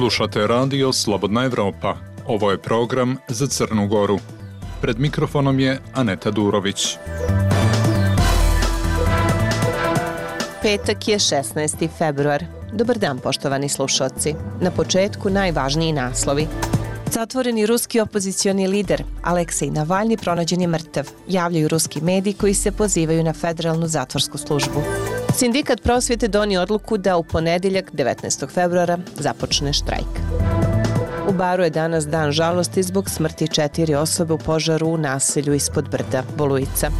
Slušate radio Slobodna Evropa. Ovo je program za Crnu Goru. Pred mikrofonom je Aneta Durović. Petak je 16. februar. Dobar dan, poštovani slušalci. Na početku najvažniji naslovi. Zatvoreni ruski opozicioni lider Aleksej Navalni pronađen je mrtav. Javljaju ruski mediji koji se pozivaju na federalnu zatvorsku službu. Sindikat prosvjete doni odluku da u ponedeljak 19. februara započne štrajk. U Baru je danas dan žalosti zbog smrti četiri osobe u požaru u naselju ispod brda Bolujica.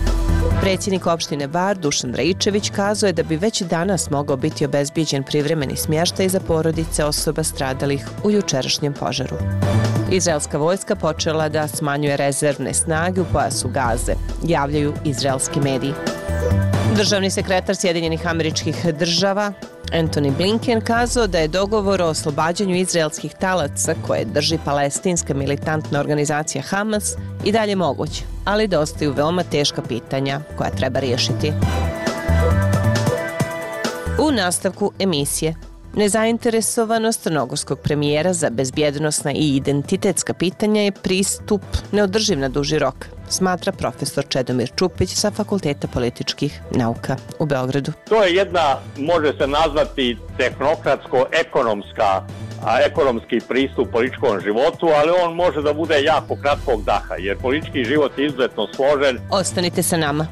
Predsjednik opštine Bar, Dušan Rajičević, kazao je da bi već danas mogao biti obezbijeđen privremeni smještaj za porodice osoba stradalih u jučerašnjem požaru. Izraelska vojska počela da smanjuje rezervne snage u pojasu Gaze, javljaju izraelski mediji. Državni sekretar Sjedinjenih američkih država Anthony Blinken kazao da je dogovor o oslobađanju izraelskih talaca koje drži palestinska militantna organizacija Hamas i dalje moguć, ali da ostaju veoma teška pitanja koja treba riješiti. U nastavku emisije Nezainteresovanost crnogorskog premijera za bezbjednostna i identitetska pitanja je pristup neodrživ na duži rok, smatra profesor Čedomir Čupić sa Fakulteta političkih nauka u Beogradu. To je jedna, može se nazvati tehnokratsko-ekonomska a ekonomski pristup političkom životu, ali on može da bude jako kratkog daha, jer politički život je izuzetno složen. Ostanite sa nama.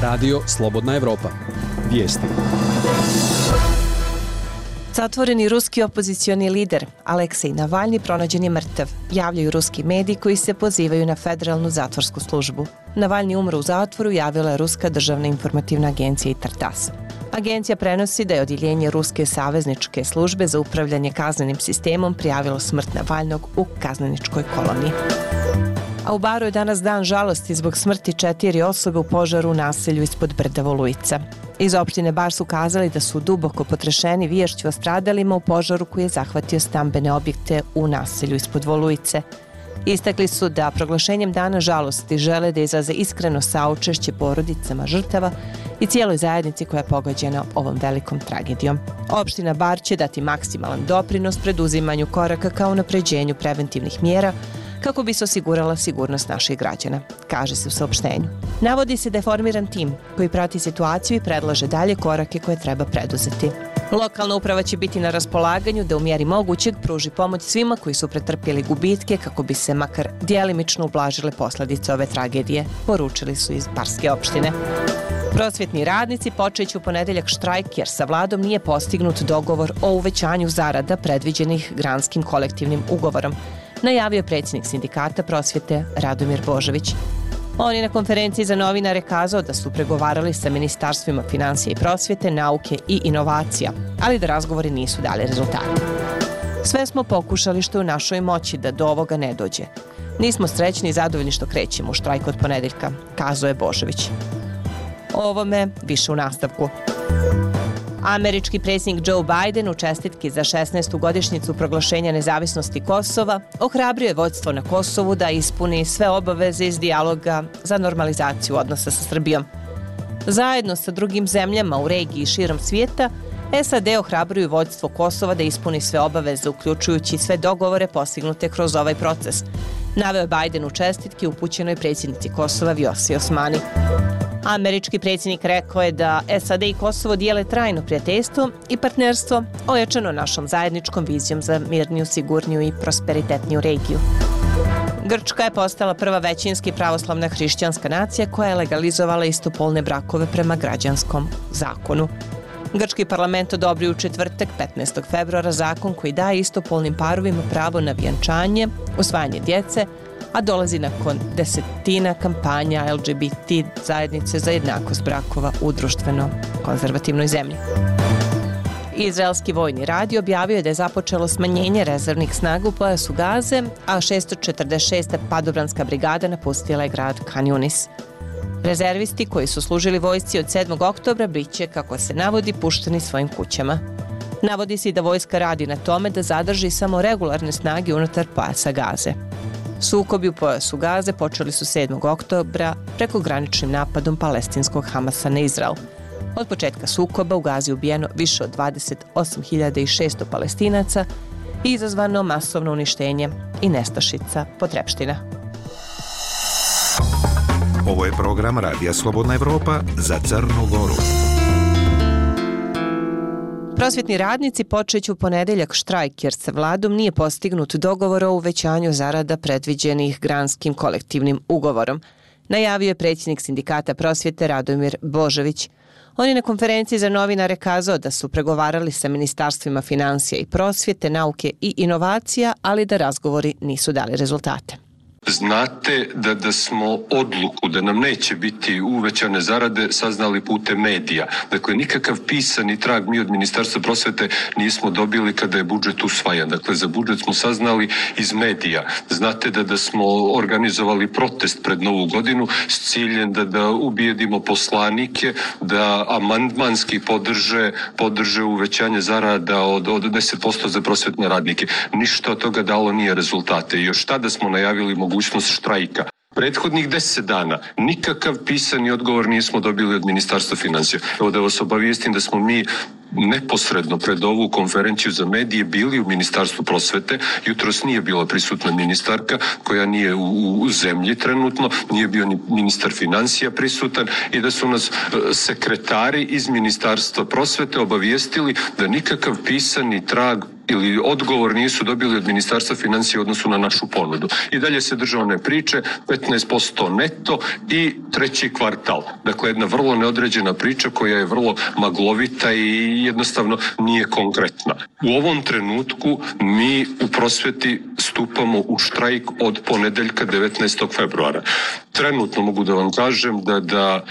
Radio Slobodna Evropa. Vijesti. Zatvoreni ruski opozicioni lider Aleksej Navalni pronađen je mrtav, javljaju ruski mediji koji se pozivaju na federalnu zatvorsku službu. Navalni umro u zatvoru, javila je Ruska državna informativna agencija i Tartas. Agencija prenosi da je odjeljenje Ruske savezničke službe za upravljanje kaznenim sistemom prijavilo smrt Navalnog u kazneničkoj koloniji. A u Baru je danas dan žalosti zbog smrti četiri osobe u požaru u naselju ispod Brda Volujica. Iz opštine Bar su kazali da su duboko potrešeni viješću o stradalima u požaru koji je zahvatio stambene objekte u naselju ispod Volujice. Istakli su da proglašenjem dana žalosti žele da izraze iskreno saučešće porodicama žrtava i cijeloj zajednici koja je pogođena ovom velikom tragedijom. Opština Bar će dati maksimalan doprinos preduzimanju koraka kao napređenju preventivnih mjera, kako bi se osigurala sigurnost naših građana, kaže se u saopštenju. Navodi se da je formiran tim koji prati situaciju i predlaže dalje korake koje treba preduzeti. Lokalna uprava će biti na raspolaganju da u mjeri mogućeg pruži pomoć svima koji su pretrpjeli gubitke kako bi se makar dijelimično ublažile posljedice ove tragedije, poručili su iz Barske opštine. Prosvjetni radnici počeću u ponedeljak štrajk jer sa vladom nije postignut dogovor o uvećanju zarada predviđenih granskim kolektivnim ugovorom, najavio predsjednik sindikata prosvjete Radomir Božović. On je na konferenciji za novinare kazao da su pregovarali sa ministarstvima financije i prosvjete, nauke i inovacija, ali da razgovori nisu dali rezultate. Sve smo pokušali što je u našoj moći da do ovoga ne dođe. Nismo srećni i zadovoljni što krećemo u štrajk od ponedeljka, kazao je Božović. O ovome više u nastavku. Američki predsjednik Joe Biden u čestitki za 16. godišnjicu proglašenja nezavisnosti Kosova ohrabrio je vođstvo na Kosovu da ispuni sve obaveze iz dijaloga za normalizaciju odnosa sa Srbijom. Zajedno sa drugim zemljama u regiji širom svijeta, SAD ohrabruju vođstvo Kosova da ispuni sve obaveze, uključujući sve dogovore postignute kroz ovaj proces. Naveo je Biden u čestitki upućenoj predsjednici Kosova Vjosi Osmani. Američki predsjednik rekao je da SAD i Kosovo dijele trajno prijateljstvo i partnerstvo ojačano našom zajedničkom vizijom za mirniju, sigurniju i prosperitetniju regiju. Grčka je postala prva većinski pravoslavna hrišćanska nacija koja je legalizovala istopolne brakove prema građanskom zakonu. Grčki parlament odobrio u četvrtak 15. februara zakon koji daje istopolnim parovima pravo na vjenčanje, usvajanje djece, a dolazi nakon desetina kampanja LGBT zajednice za jednakost brakova u društveno konzervativnoj zemlji. Izraelski vojni radio objavio je da je započelo smanjenje rezervnih snaga u pojasu Gaze, a 646. padobranska brigada napustila je grad Kanjunis. Rezervisti koji su služili vojsci od 7. oktobra biće, kako se navodi, pušteni svojim kućama. Navodi se i da vojska radi na tome da zadrži samo regularne snage unutar pojasa Gaze. Sukobi u pojasu Gaze počeli su 7. oktobra preko graničnim napadom palestinskog Hamasa na Izrael. Od početka sukoba u Gazi ubijeno više od 28.600 palestinaca i izazvano masovno uništenje i nestašica potrepština. Ovo je program Radija Slobodna Evropa za Crnu Goru. Prosvjetni radnici počeću u ponedeljak štrajk jer se vladom nije postignut dogovor o uvećanju zarada predviđenih granskim kolektivnim ugovorom. Najavio je predsjednik sindikata prosvjete Radomir Božević. On je na konferenciji za novinare kazao da su pregovarali sa ministarstvima financija i prosvjete, nauke i inovacija, ali da razgovori nisu dali rezultate. Znate da da smo odluku da nam neće biti uvećane zarade saznali putem medija. Dakle, nikakav pisani trag mi od Ministarstva prosvete nismo dobili kada je budžet usvajan. Dakle, za budžet smo saznali iz medija. Znate da da smo organizovali protest pred Novu godinu s ciljem da da ubijedimo poslanike, da amandmanski podrže, podrže uvećanje zarada od, od 10% za prosvetne radnike. Ništa od toga dalo nije rezultate. Još tada smo najavili mogućnost mogućnost štrajka. Prethodnih deset dana nikakav pisani odgovor nismo dobili od Ministarstva financija. Evo da vas obavijestim da smo mi neposredno pred ovu konferenciju za medije bili u Ministarstvu prosvete. Jutros nije bila prisutna ministarka koja nije u, u zemlji trenutno, nije bio ni ministar financija prisutan i da su nas e, sekretari iz Ministarstva prosvete obavijestili da nikakav pisani trag ili odgovor nisu dobili od Ministarstva financije u odnosu na našu ponudu. I dalje se državne one priče, 15% neto i treći kvartal. Dakle, jedna vrlo neodređena priča koja je vrlo maglovita i jednostavno nije konkretna. U ovom trenutku mi u prosveti stupamo u štrajk od ponedeljka 19. februara. Trenutno mogu da vam kažem da, da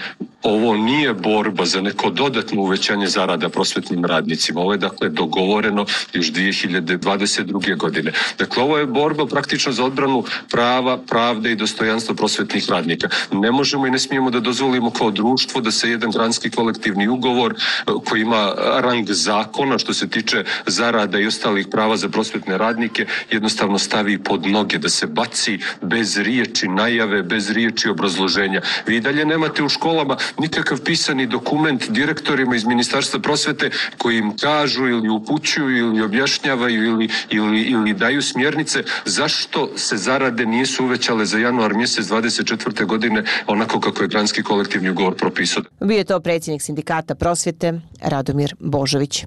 ovo nije borba za neko dodatno uvećanje zarada prosvetnim radnicima. Ovo je dakle dogovoreno još 2022. godine. Dakle, ovo je borba praktično za odbranu prava, pravde i dostojanstva prosvetnih radnika. Ne možemo i ne smijemo da dozvolimo kao društvo da se jedan granski kolektivni ugovor eh, koji ima rang zakona što se tiče zarada i ostalih prava za prosvetne radnike jednostavno stavi pod noge, da se baci bez riječi najave, bez riječi obrazloženja. Vi dalje nemate u školama nikakav pisani dokument direktorima iz Ministarstva prosvete koji im kažu ili upućuju ili objašnjavaju ili, ili, ili daju smjernice zašto se zarade nisu uvećale za januar mjesec 24. godine onako kako je granski kolektivni ugovor propisao. Bio je to predsjednik sindikata prosvete Radomir Božović.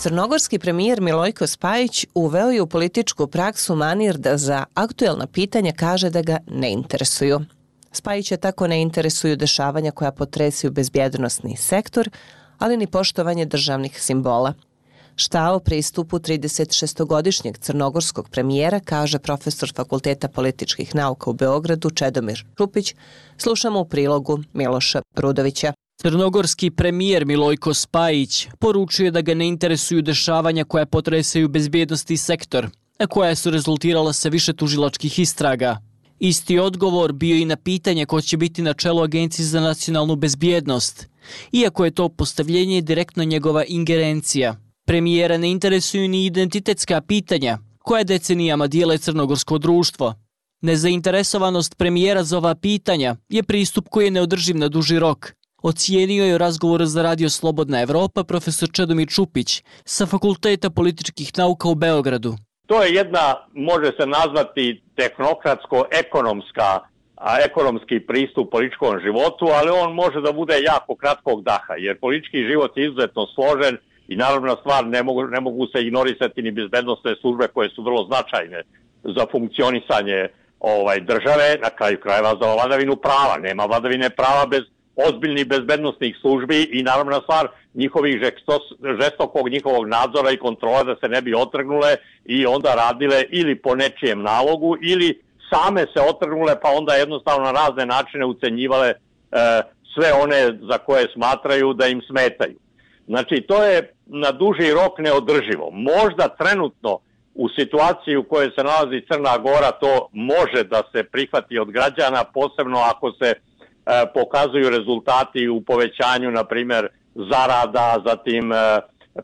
Crnogorski premijer Milojko Spajić uveo je u političku praksu manir da za aktuelna pitanja kaže da ga ne interesuju. Spajića tako ne interesuju dešavanja koja potresaju bezbjednostni sektor, ali ni poštovanje državnih simbola. Šta o pristupu 36-godišnjeg crnogorskog premijera kaže profesor Fakulteta političkih nauka u Beogradu Čedomir Čupić, slušamo u prilogu Miloša Rudovića. Crnogorski premijer Milojko Spajić poručuje da ga ne interesuju dešavanja koja potresaju bezbjednosti sektor, a koja su rezultirala sa više tužilačkih istraga. Isti odgovor bio i na pitanje ko će biti na čelu Agencije za nacionalnu bezbjednost, iako je to postavljenje direktno njegova ingerencija. Premijera ne interesuju ni identitetska pitanja, koja decenijama dijele crnogorsko društvo. Nezainteresovanost premijera za ova pitanja je pristup koji je neodrživ na duži rok. Ocijenio je razgovor za radio Slobodna Evropa profesor Čedomir Čupić sa Fakulteta političkih nauka u Beogradu. To je jedna, može se nazvati tehnokratsko-ekonomska a ekonomski pristup političkom životu, ali on može da bude jako kratkog daha, jer politički život je izuzetno složen i naravno stvar ne mogu, ne mogu se ignorisati ni bezbednostne službe koje su vrlo značajne za funkcionisanje ovaj države, na kraju krajeva za vladavinu prava. Nema vladavine prava bez ozbiljnih bezbednostnih službi i naravno stvar njihovih žestokog njihovog nadzora i kontrola da se ne bi otrgnule i onda radile ili po nečijem nalogu ili same se otrgnule pa onda jednostavno na razne načine ucenjivale e, sve one za koje smatraju da im smetaju. Znači to je na duži rok neodrživo. Možda trenutno u situaciji u kojoj se nalazi Crna Gora to može da se prihvati od građana, posebno ako se E, pokazuju rezultati u povećanju, na primjer, zarada, zatim e,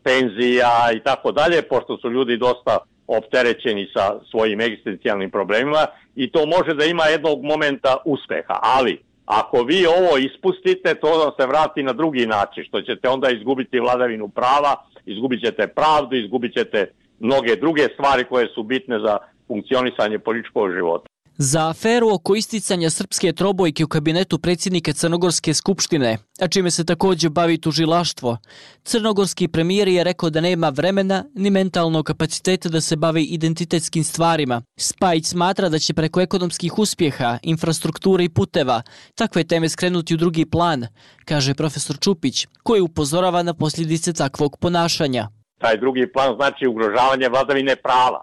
penzija i tako dalje, pošto su ljudi dosta opterećeni sa svojim egzistencijalnim problemima i to može da ima jednog momenta uspeha, ali Ako vi ovo ispustite, to da se vrati na drugi način, što ćete onda izgubiti vladavinu prava, izgubit ćete pravdu, izgubit ćete mnoge druge stvari koje su bitne za funkcionisanje političkog života. Za aferu oko isticanja srpske trobojke u kabinetu predsjednika Crnogorske skupštine, a čime se također bavi tužilaštvo, crnogorski premijer je rekao da nema vremena ni mentalnog kapaciteta da se bavi identitetskim stvarima. Spajić smatra da će preko ekonomskih uspjeha, infrastrukture i puteva takve teme skrenuti u drugi plan, kaže profesor Čupić, koji upozorava na posljedice takvog ponašanja. Taj drugi plan znači ugrožavanje vladavine prava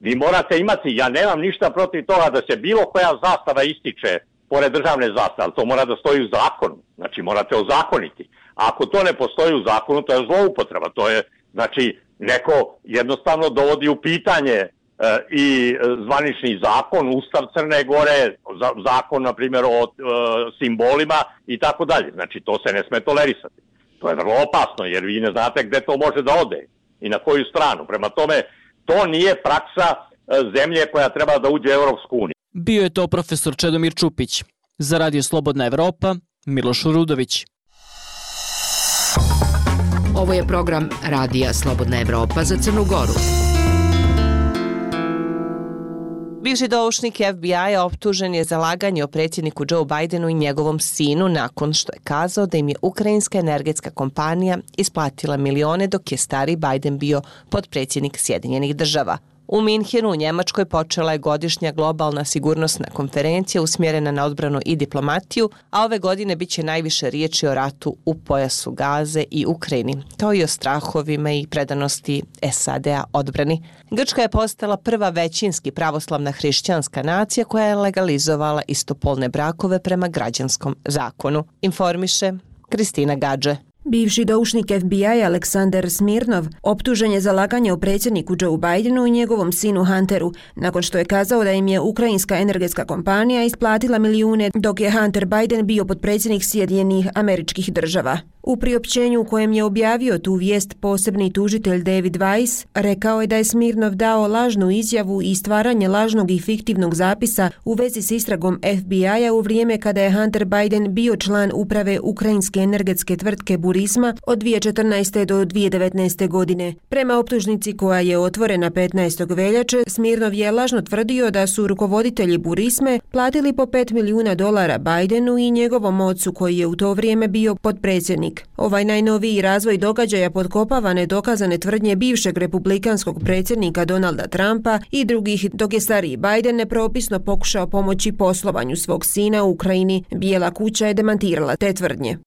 vi morate imati, ja nemam ništa protiv toga da se bilo koja zastava ističe pored državne zastave, ali to mora da stoji u zakonu, znači morate ozakoniti. A ako to ne postoji u zakonu, to je zloupotreba, to je, znači, neko jednostavno dovodi u pitanje e, i zvanični zakon, Ustav Crne Gore, zakon, na primjer, o e, simbolima i tako dalje. Znači, to se ne sme tolerisati. To je vrlo opasno, jer vi ne znate gde to može da ode i na koju stranu. Prema tome, to nije praksa e, zemlje koja treba da uđe u Europsku uniju. Bio je to profesor Čedomir Čupić. Za Radio Slobodna Evropa, Miloš Rudović. Ovo je program Radija Slobodna Evropa za Crnu Goru. Bivši doušnik FBI optužen je za laganje o predsjedniku Joe Bidenu i njegovom sinu nakon što je kazao da im je ukrajinska energetska kompanija isplatila milione dok je stari Biden bio podpredsjednik Sjedinjenih država. U Minhenu u Njemačkoj počela je godišnja globalna sigurnosna konferencija usmjerena na odbranu i diplomatiju, a ove godine bit će najviše riječi o ratu u pojasu Gaze i Ukrajini, kao i o strahovima i predanosti SAD-a odbrani. Grčka je postala prva većinski pravoslavna hrišćanska nacija koja je legalizovala istopolne brakove prema građanskom zakonu. Informiše Kristina Gađe. Bivši doušnik FBI Aleksandar Smirnov optužen je za laganje o predsjedniku Joe Bidenu i njegovom sinu Hunteru, nakon što je kazao da im je ukrajinska energetska kompanija isplatila milijune dok je Hunter Biden bio podpredsjednik Sjedinjenih američkih država. U priopćenju u kojem je objavio tu vijest posebni tužitelj David Weiss, rekao je da je Smirnov dao lažnu izjavu i stvaranje lažnog i fiktivnog zapisa u vezi s istragom FBI-a u vrijeme kada je Hunter Biden bio član uprave ukrajinske energetske tvrtke terorizma od 2014. do 2019. godine. Prema optužnici koja je otvorena 15. veljače, Smirnov je lažno tvrdio da su rukovoditelji Burisme platili po 5 milijuna dolara Bajdenu i njegovom ocu koji je u to vrijeme bio podpredsjednik Ovaj najnoviji razvoj događaja podkopava nedokazane tvrdnje bivšeg republikanskog predsjednika Donalda Trumpa i drugih dok je stariji Biden nepropisno pokušao pomoći poslovanju svog sina u Ukrajini. Bijela kuća je demantirala te tvrdnje.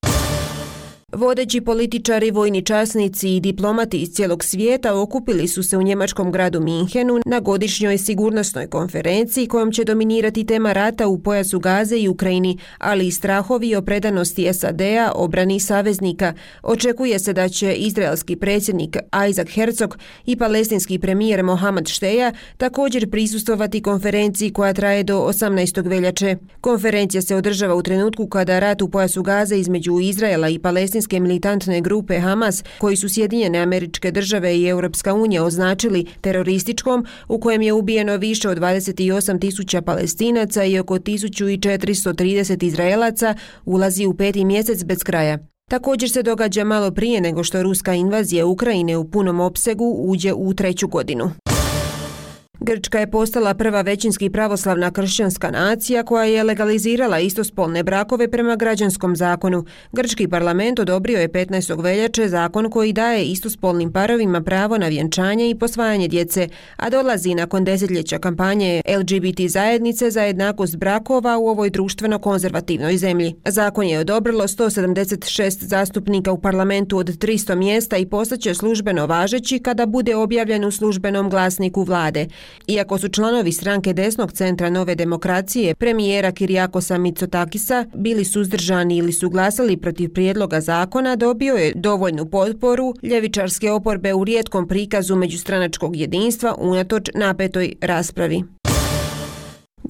Vodeći političari, vojni časnici i diplomati iz cijelog svijeta okupili su se u njemačkom gradu Minhenu na godišnjoj sigurnosnoj konferenciji kojom će dominirati tema rata u pojasu Gaze i Ukrajini, ali i strahovi o predanosti SAD-a, obrani saveznika. Očekuje se da će izraelski predsjednik Isaac Herzog i palestinski premijer Mohamed Šteja također prisustovati konferenciji koja traje do 18. veljače. Konferencija se održava u trenutku kada rat u pojasu Gaze između Izraela i palestinskih palestinske militantne grupe Hamas, koji su Sjedinjene američke države i Europska unija označili terorističkom, u kojem je ubijeno više od 28 tisuća palestinaca i oko 1430 izraelaca, ulazi u peti mjesec bez kraja. Također se događa malo prije nego što ruska invazija Ukrajine u punom opsegu uđe u treću godinu. Grčka je postala prva većinski pravoslavna kršćanska nacija koja je legalizirala istospolne brakove prema građanskom zakonu. Grčki parlament odobrio je 15. veljače zakon koji daje istospolnim parovima pravo na vjenčanje i posvajanje djece, a dolazi nakon desetljeća kampanje LGBT zajednice za jednakost brakova u ovoj društveno-konzervativnoj zemlji. Zakon je odobrilo 176 zastupnika u parlamentu od 300 mjesta i postaće službeno važeći kada bude objavljen u službenom glasniku vlade. Iako su članovi stranke desnog centra Nove demokracije, premijera Kirijakosa Mitsotakisa bili suzdržani ili su glasali protiv prijedloga zakona, dobio je dovoljnu potporu ljevičarske oporbe u rijetkom prikazu međustranačkog jedinstva unatoč napetoj raspravi.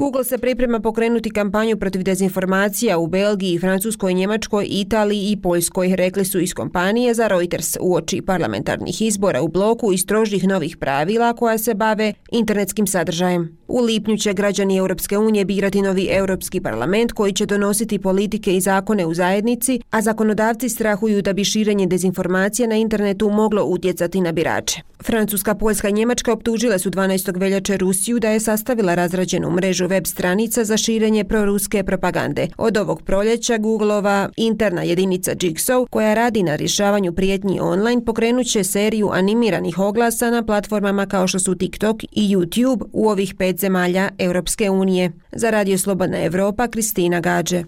Google se priprema pokrenuti kampanju protiv dezinformacija u Belgiji, Francuskoj, Njemačkoj, Italiji i Poljskoj, rekli su iz kompanije za Reuters u oči parlamentarnih izbora u bloku i strožih novih pravila koja se bave internetskim sadržajem. U lipnju će građani Europske unije birati novi Europski parlament koji će donositi politike i zakone u zajednici, a zakonodavci strahuju da bi širenje dezinformacija na internetu moglo utjecati na birače. Francuska, Poljska i Njemačka optužile su 12. veljače Rusiju da je sastavila razrađenu mrežu web stranica za širenje proruske propagande. Od ovog proljeća Googleova interna jedinica Jigsaw, koja radi na rješavanju prijetnji online, pokrenuće seriju animiranih oglasa na platformama kao što su TikTok i YouTube u ovih pet zemalja Europske unije. Za Radio Slobodna Evropa, Kristina Gađe.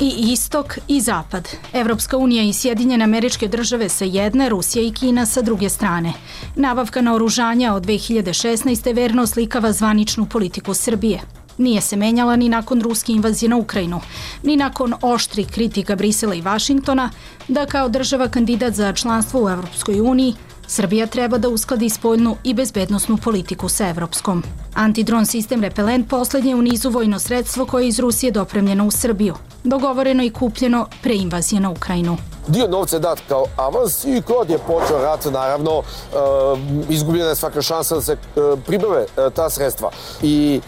I istok i zapad. Evropska unija i Sjedinjene američke države sa jedne, Rusija i Kina sa druge strane. Nabavka na oružanja od 2016. verno slikava zvaničnu politiku Srbije. Nije se menjala ni nakon ruske invazije na Ukrajinu, ni nakon oštri kritika Brisela i Vašingtona, da kao država kandidat za članstvo u Evropskoj uniji Srbija treba da uskladi spoljnu i bezbednostnu politiku sa Evropskom. Antidron sistem Repelent poslednje u nizu vojno sredstvo koje je iz Rusije dopremljeno u Srbiju. Dogovoreno i kupljeno pre invazije na Ukrajinu dio novca je dat kao avans i kod je počeo rat, naravno, uh, izgubljena je svaka šansa da se uh, pribave uh, ta sredstva. I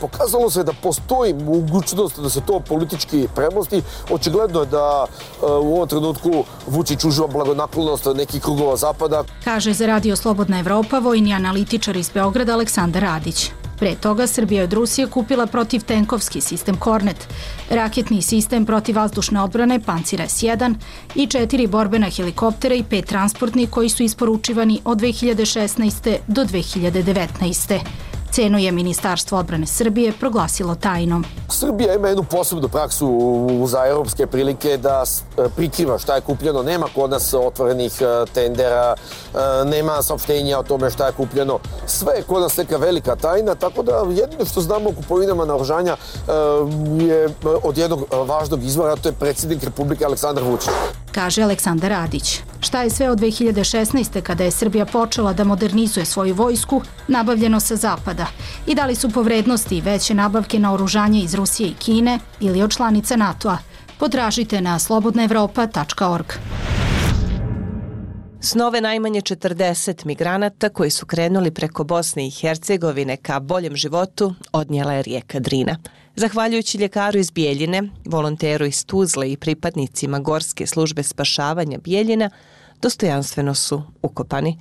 pokazalo se da postoji mogućnost da se to politički premosti. Očigledno je da u ovom trenutku Vučić uživa blagonaklonost nekih krugova zapada. Kaže za Radio Slobodna Evropa vojni analitičar iz Beograda Aleksandar Radić. Pre toga Srbija od Rusije kupila protiv tenkovski sistem Kornet, raketni sistem protiv vazdušne odbrane Pancir S-1 i četiri borbena helikoptera i pet transportni koji su isporučivani od 2016. do 2019. Cenu je Ministarstvo odbrane Srbije proglasilo tajnom. Srbija ima jednu posebnu praksu za europske prilike da e, prikriva šta je kupljeno. Nema kod nas otvorenih e, tendera, e, nema saopštenja o tome šta je kupljeno. Sve je kod nas neka velika tajna, tako da jedino što znamo o kupovinama naoružanja je od jednog važnog izvora, to je predsjednik Republike Aleksandar Vučić. Kaže Aleksandar Radić. Šta je sve od 2016. kada je Srbija počela da modernizuje svoju vojsku, nabavljeno sa zapada? I da li su po vrednosti veće nabavke na oružanje iz Rusije i Kine ili od članice NATO-a? Potražite na slobodnaevropa.org. Snove najmanje 40 migranata koji su krenuli preko Bosne i Hercegovine ka boljem životu odnijela je rijeka Drina. Zahvaljujući ljekaru iz Bijeljine, volonteru iz Tuzle i pripadnicima Gorske službe spašavanja Bijeljina, dostojanstveno su ukopani.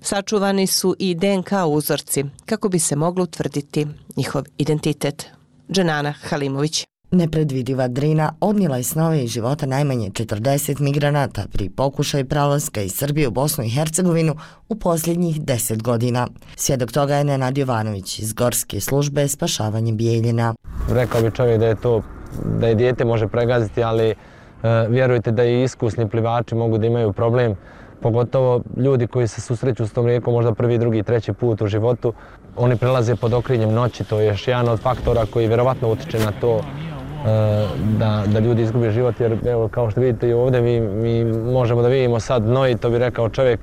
Sačuvani su i DNK uzorci kako bi se moglo utvrditi njihov identitet. Dženana Halimović. Nepredvidiva Drina odnijela je snove i života najmanje 40 migranata pri pokušaju pralaska iz Srbije u Bosnu i Hercegovinu u posljednjih 10 godina. Svjedok toga je Nenad Jovanović iz Gorske službe spašavanje Bijeljina. Rekao bi čovjek da je to, da je dijete može pregaziti, ali e, vjerujte da i iskusni plivači mogu da imaju problem pogotovo ljudi koji se susreću s tom rijekom možda prvi, drugi, treći put u životu, oni prelaze pod okrinjem noći, to je još jedan od faktora koji vjerovatno utiče na to da, da ljudi izgube život, jer evo, kao što vidite i ovdje mi, mi možemo da vidimo sad dno i to bi rekao čovjek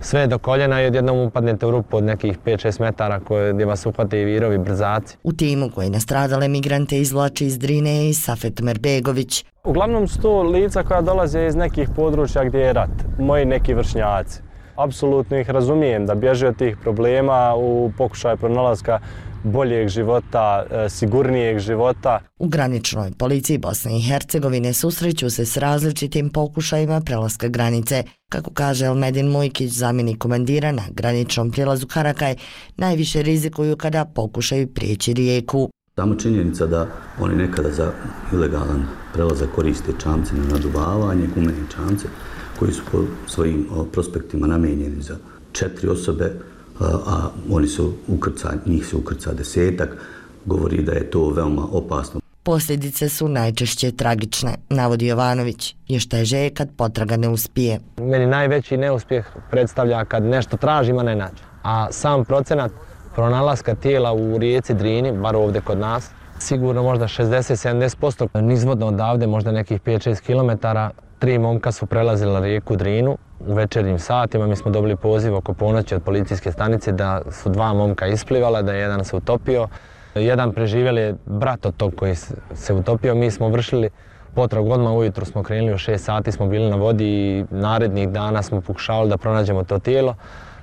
sve do koljena i odjednom upadnete u rupu od nekih 5-6 metara koje, gdje vas uhvate i virovi brzaci. U timu koji nastradale migrante izvlači iz Drine i Safet Merbegović. Uglavnom su to lica koja dolaze iz nekih područja gdje je rat, moji neki vršnjaci. Apsolutno ih razumijem da bježe od tih problema u pokušaju pronalaska boljeg života, e, sigurnijeg života. U graničnoj policiji Bosne i Hercegovine susreću se s različitim pokušajima prelaska granice. Kako kaže Elmedin Mujkić, zamjenik komandira na graničnom prijelazu Karakaj, najviše rizikuju kada pokušaju prijeći rijeku. Samo činjenica da oni nekada za ilegalan prelazak koriste čamce na naduvavanje, gumene čamce, koji su po svojim prospektima namenjeni za četiri osobe, a oni su ukrca, njih se ukrca desetak, govori da je to veoma opasno. Posljedice su najčešće tragične, navodi Jovanović, još teže je kad potraga ne uspije. Meni najveći neuspjeh predstavlja kad nešto tražimo ne nađe. A sam procenat pronalaska tijela u rijeci Drini, bar ovdje kod nas, sigurno možda 60-70% nizvodno odavde, možda nekih 5-6 km, tri momka su prelazila rijeku Drinu u večernjim satima. Mi smo dobili poziv oko ponoći od policijske stanice da su dva momka isplivala, da je jedan se utopio. Jedan preživjeli je brat od tog koji se utopio. Mi smo vršili potrag odmah ujutru smo krenuli u 6 sati, smo bili na vodi i narednih dana smo pokušavali da pronađemo to tijelo.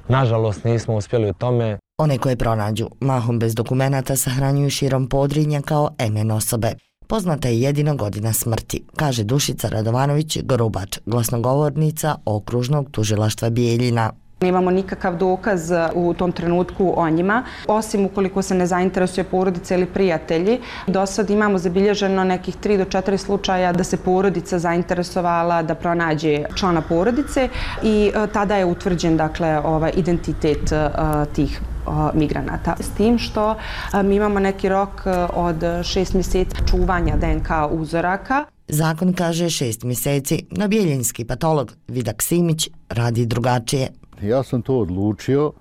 Nažalost nismo uspjeli u tome. One koje pronađu, mahom bez dokumenata, sahranjuju širom podrinja kao emen osobe. Poznata je jedina godina smrti, kaže Dušica Radovanović Grubač, glasnogovornica okružnog tužilaštva Bijeljina. Nemamo nikakav dokaz e, u tom trenutku o njima, osim ukoliko se ne zainteresuje porodica ili prijatelji. Do sad imamo zabilježeno nekih 3 do 4 slučaja da se porodica zainteresovala da pronađe člana porodice i e, tada je utvrđen dakle, ovaj, identitet e, tih migranata. S tim što mi imamo neki rok od šest mjeseci čuvanja DNK uzoraka. Zakon kaže šest mjeseci, no bijeljinski patolog Vidak Simić radi drugačije. Ja sam to odlučio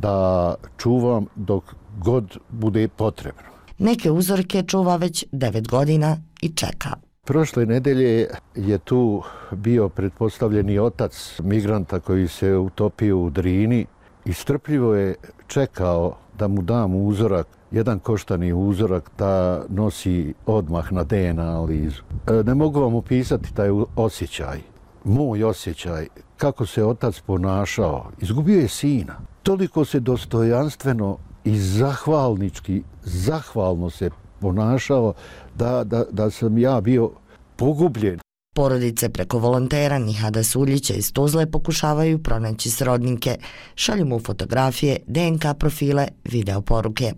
da čuvam dok god bude potrebno. Neke uzorke čuva već devet godina i čeka. Prošle nedelje je tu bio pretpostavljeni otac migranta koji se utopio u Drini i strpljivo je čekao da mu dam uzorak, jedan koštani uzorak da nosi odmah na DNA analizu. E, ne mogu vam opisati taj osjećaj, moj osjećaj, kako se otac ponašao. Izgubio je sina. Toliko se dostojanstveno i zahvalnički, zahvalno se ponašao da, da, da sam ja bio pogubljen. Porodice preko volontera Nihada Suljića iz Tuzle pokušavaju pronaći srodnike. Šalju mu fotografije, DNK profile, video poruke.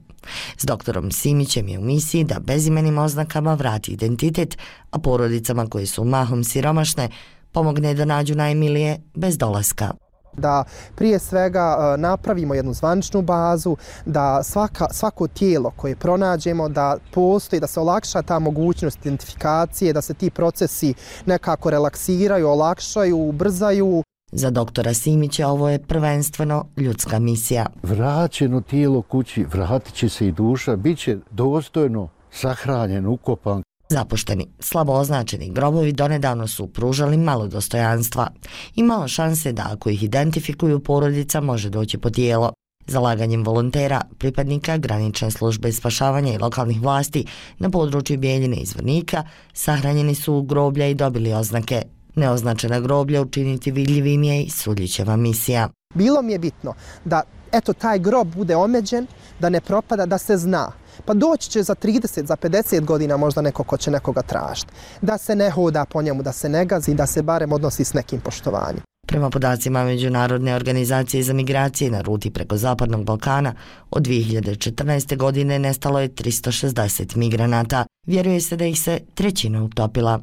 S doktorom Simićem je u misiji da bezimenim oznakama vrati identitet, a porodicama koje su mahom siromašne pomogne da nađu najmilije bez dolaska da prije svega e, napravimo jednu zvaničnu bazu, da svaka, svako tijelo koje pronađemo, da postoji, da se olakša ta mogućnost identifikacije, da se ti procesi nekako relaksiraju, olakšaju, ubrzaju. Za doktora Simića ovo je prvenstveno ljudska misija. Vraćeno tijelo kući, vratit će se i duša, bit će dostojno sahranjen, ukopan Zapušteni, slabo označeni grobovi donedavno su pružali malo dostojanstva i malo šanse da ako ih identifikuju porodica može doći po tijelo. Zalaganjem volontera, pripadnika granične službe spašavanja i lokalnih vlasti na području Bijeljine i Zvornika sahranjeni su u groblja i dobili oznake. Neoznačena groblja učiniti vidljivim je i Suljićeva misija. Bilo mi je bitno da eto taj grob bude omeđen, da ne propada, da se zna pa doći će za 30, za 50 godina možda neko ko će nekoga tražiti. Da se ne hoda po njemu, da se ne gazi, da se barem odnosi s nekim poštovanjem. Prema podacima Međunarodne organizacije za migracije na ruti preko Zapadnog Balkana, od 2014. godine nestalo je 360 migranata. Vjeruje se da ih se trećina utopila.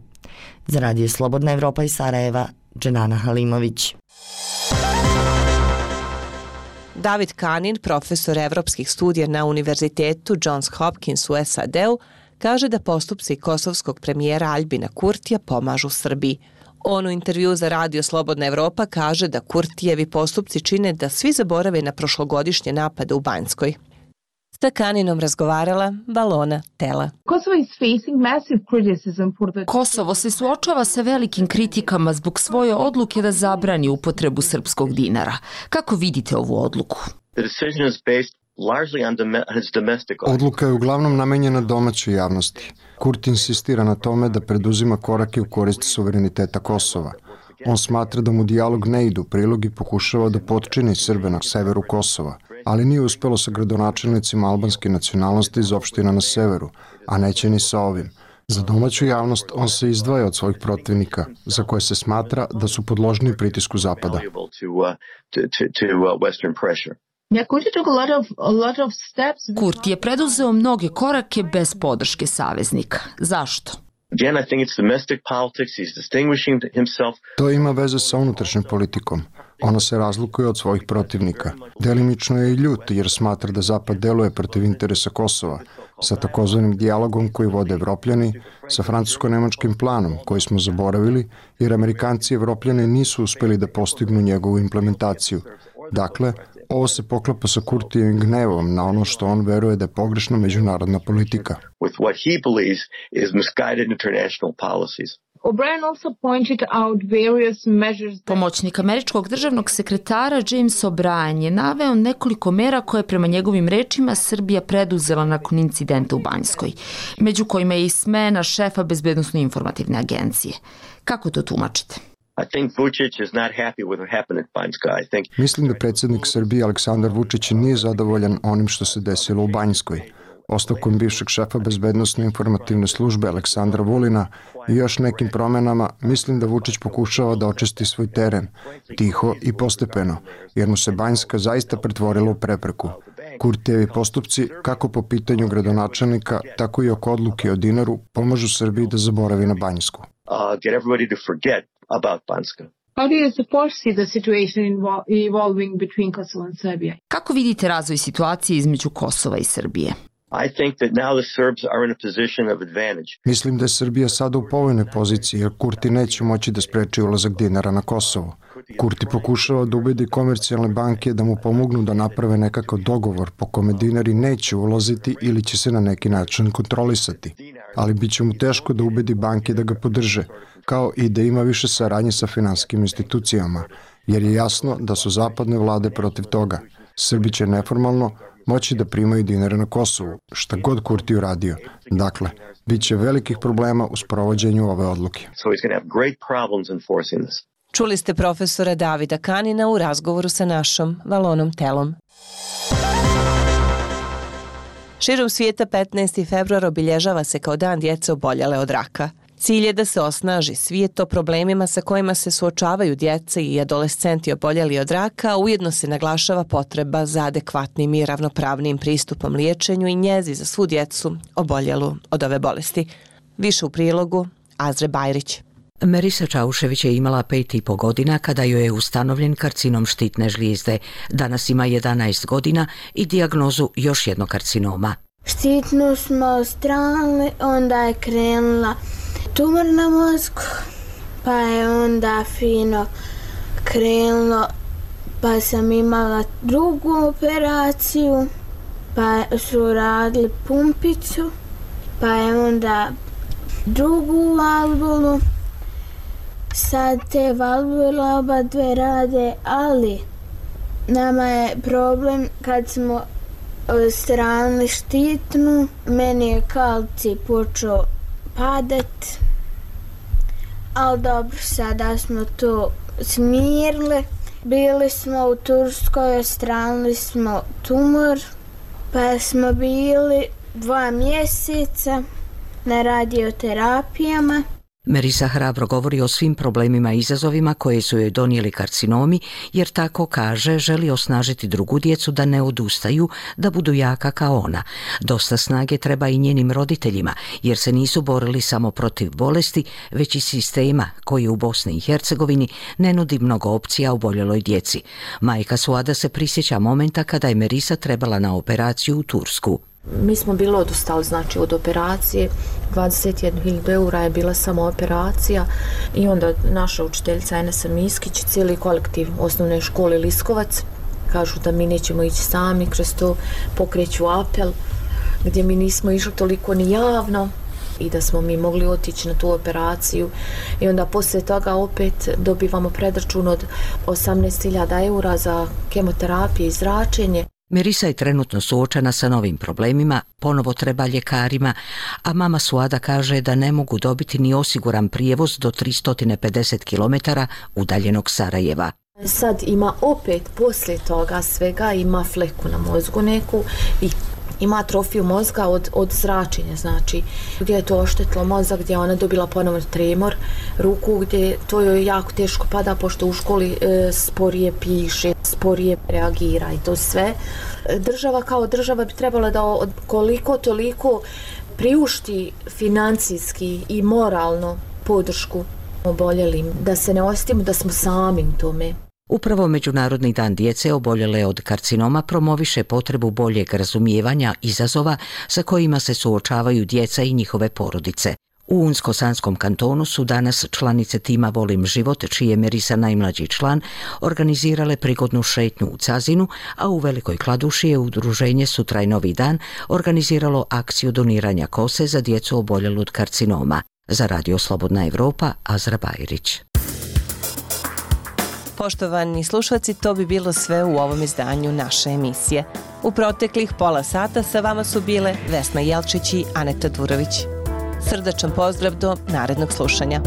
Za radio Slobodna Evropa i Sarajeva, Dženana Halimović. David Kanin, profesor evropskih studija na Univerzitetu Johns Hopkins u SAD-u, kaže da postupci kosovskog premijera Albina Kurtija pomažu Srbiji. On u intervju za Radio Slobodna Evropa kaže da Kurtijevi postupci čine da svi zaborave na prošlogodišnje napade u Banjskoj. Sa Kaninom razgovarala Balona Tela. Kosovo se suočava sa velikim kritikama zbog svoje odluke da zabrani upotrebu srpskog dinara. Kako vidite ovu odluku? Odluka je uglavnom namenjena domaćoj javnosti. Kurt insistira na tome da preduzima korake u korist suvereniteta Kosova. On smatra da mu dijalog ne idu prilog i pokušava da potčini Srbe na severu Kosova – ali nije uspelo sa gradonačelnicima albanske nacionalnosti iz opština na severu, a neće ni sa ovim. Za domaću javnost on se izdvaja od svojih protivnika, za koje se smatra da su podložni pritisku Zapada. Kurt je preduzeo mnoge korake bez podrške saveznika. Zašto? To ima veze sa unutrašnjom politikom. Ono se razlikuje od svojih protivnika. Delimično je i ljut jer smatra da Zapad deluje protiv interesa Kosova, sa takozvanim dijalogom koji vode Evropljani, sa francusko-nemačkim planom koji smo zaboravili, jer Amerikanci i Evropljani nisu uspeli da postignu njegovu implementaciju. Dakle, ovo se poklapa sa Kurtijevim gnevom na ono što on veruje da je pogrešna međunarodna politika. Pomoćnik američkog državnog sekretara James O'Brien je naveo nekoliko mera koje prema njegovim rečima Srbija preduzela nakon incidenta u Banjskoj, među kojima je i smena šefa bezbednostno informativne agencije. Kako to tumačite? Mislim da predsjednik Srbije Aleksandar Vučić nije zadovoljan onim što se desilo u Banjskoj. Ostavkom bivšeg šefa bezbednostne informativne službe Aleksandra Vulina i još nekim promenama, mislim da Vučić pokušava da očisti svoj teren, tiho i postepeno, jer mu se Banjska zaista pretvorila u prepreku. Kurtijevi postupci, kako po pitanju gradonačelnika, tako i oko odluke o dinaru, pomažu Srbiji da zaboravi na Banjsku. Uh, get everybody to forget about Banjska. How do you foresee the situation evolving between Kosovo and Serbia? Kako vidite razvoj situacije između Kosova i Srbije? I think that now the Serbs are in a position of advantage. Mislim da je Srbija sada u povoljnoj poziciji jer Kurti neće moći da spreči ulazak dinara na Kosovo. Kurti pokušava da ubedi komercijalne banke da mu pomognu da naprave nekakav dogovor po kome dinari neće ulaziti ili će se na neki način kontrolisati. Ali bit će mu teško da ubedi banke da ga podrže, kao i da ima više saradnje sa finanskim institucijama, jer je jasno da su zapadne vlade protiv toga. Srbi će neformalno moći da primaju dinare na Kosovu, šta god Kurti uradio. Dakle, bit će velikih problema u sprovođenju ove odluke. Čuli ste profesora Davida Kanina u razgovoru sa našom Valonom Telom. Širom svijeta 15. februar obilježava se kao dan djece oboljale od raka. Cilj je da se osnaži svijet o problemima sa kojima se suočavaju djece i adolescenti oboljeli od raka, a ujedno se naglašava potreba za adekvatnim i ravnopravnim pristupom liječenju i njezi za svu djecu oboljelu od ove bolesti. Više u prilogu Azre Bajrić. Merisa Čaušević je imala pet i po godina kada joj je ustanovljen karcinom štitne žlijezde. Danas ima 11 godina i dijagnozu još jednog karcinoma. Štitnu smo strali, onda je krenula tumor na mozgu, pa je onda fino krenulo, pa sam imala drugu operaciju, pa su radili pumpicu, pa je onda drugu valvulu, sad te valvule oba dve rade, ali nama je problem kad smo stranili štitnu, meni je kalci počeo padat, ali dobro, sada smo to smirili. Bili smo u Turskoj, ostranili smo tumor, pa smo bili dva mjeseca na radioterapijama. Merisa hrabro govori o svim problemima i izazovima koje su joj donijeli karcinomi, jer tako kaže želi osnažiti drugu djecu da ne odustaju, da budu jaka kao ona. Dosta snage treba i njenim roditeljima, jer se nisu borili samo protiv bolesti, već i sistema koji u Bosni i Hercegovini ne nudi mnogo opcija u boljeloj djeci. Majka Suada se prisjeća momenta kada je Merisa trebala na operaciju u Tursku. Mi smo bilo odustali znači, od operacije, 21.000 eura je bila samo operacija. I onda naša učiteljica Enesa Miskić, cijeli kolektiv osnovne škole Liskovac, kažu da mi nećemo ići sami, kroz to pokreću apel, gdje mi nismo išli toliko ni javno i da smo mi mogli otići na tu operaciju. I onda poslije toga opet dobivamo predračun od 18.000 eura za kemoterapiju i zračenje. Merisa je trenutno suočena sa novim problemima, ponovo treba ljekarima, a mama Suada kaže da ne mogu dobiti ni osiguran prijevoz do 350 km udaljenog Sarajeva. Sad ima opet poslije toga svega, ima fleku na mozgu neku i ima atrofiju mozga od, od zračenja, znači gdje je to oštetilo mozak, gdje je ona dobila ponovno tremor ruku, gdje to joj jako teško pada, pošto u školi e, sporije piše, sporije reagira i to sve. Država kao država bi trebala da od koliko toliko priušti financijski i moralno podršku oboljelim, da se ne ostimo da smo sami u tome. Upravo Međunarodni dan djece oboljele od karcinoma promoviše potrebu boljeg razumijevanja izazova sa kojima se suočavaju djeca i njihove porodice. U Unsko-Sanskom kantonu su danas članice tima Volim život, čiji je Merisa najmlađi član, organizirale prigodnu šetnju u Cazinu, a u Velikoj Kladuši je udruženje Sutraj Novi dan organiziralo akciju doniranja kose za djecu oboljelu od karcinoma. Za Radio Slobodna Evropa, Azra Bajrić. Poštovani slušalci, to bi bilo sve u ovom izdanju naše emisije. U proteklih pola sata sa vama su bile Vesna Jelčić i Aneta Durović. Srdačan pozdrav do narednog slušanja.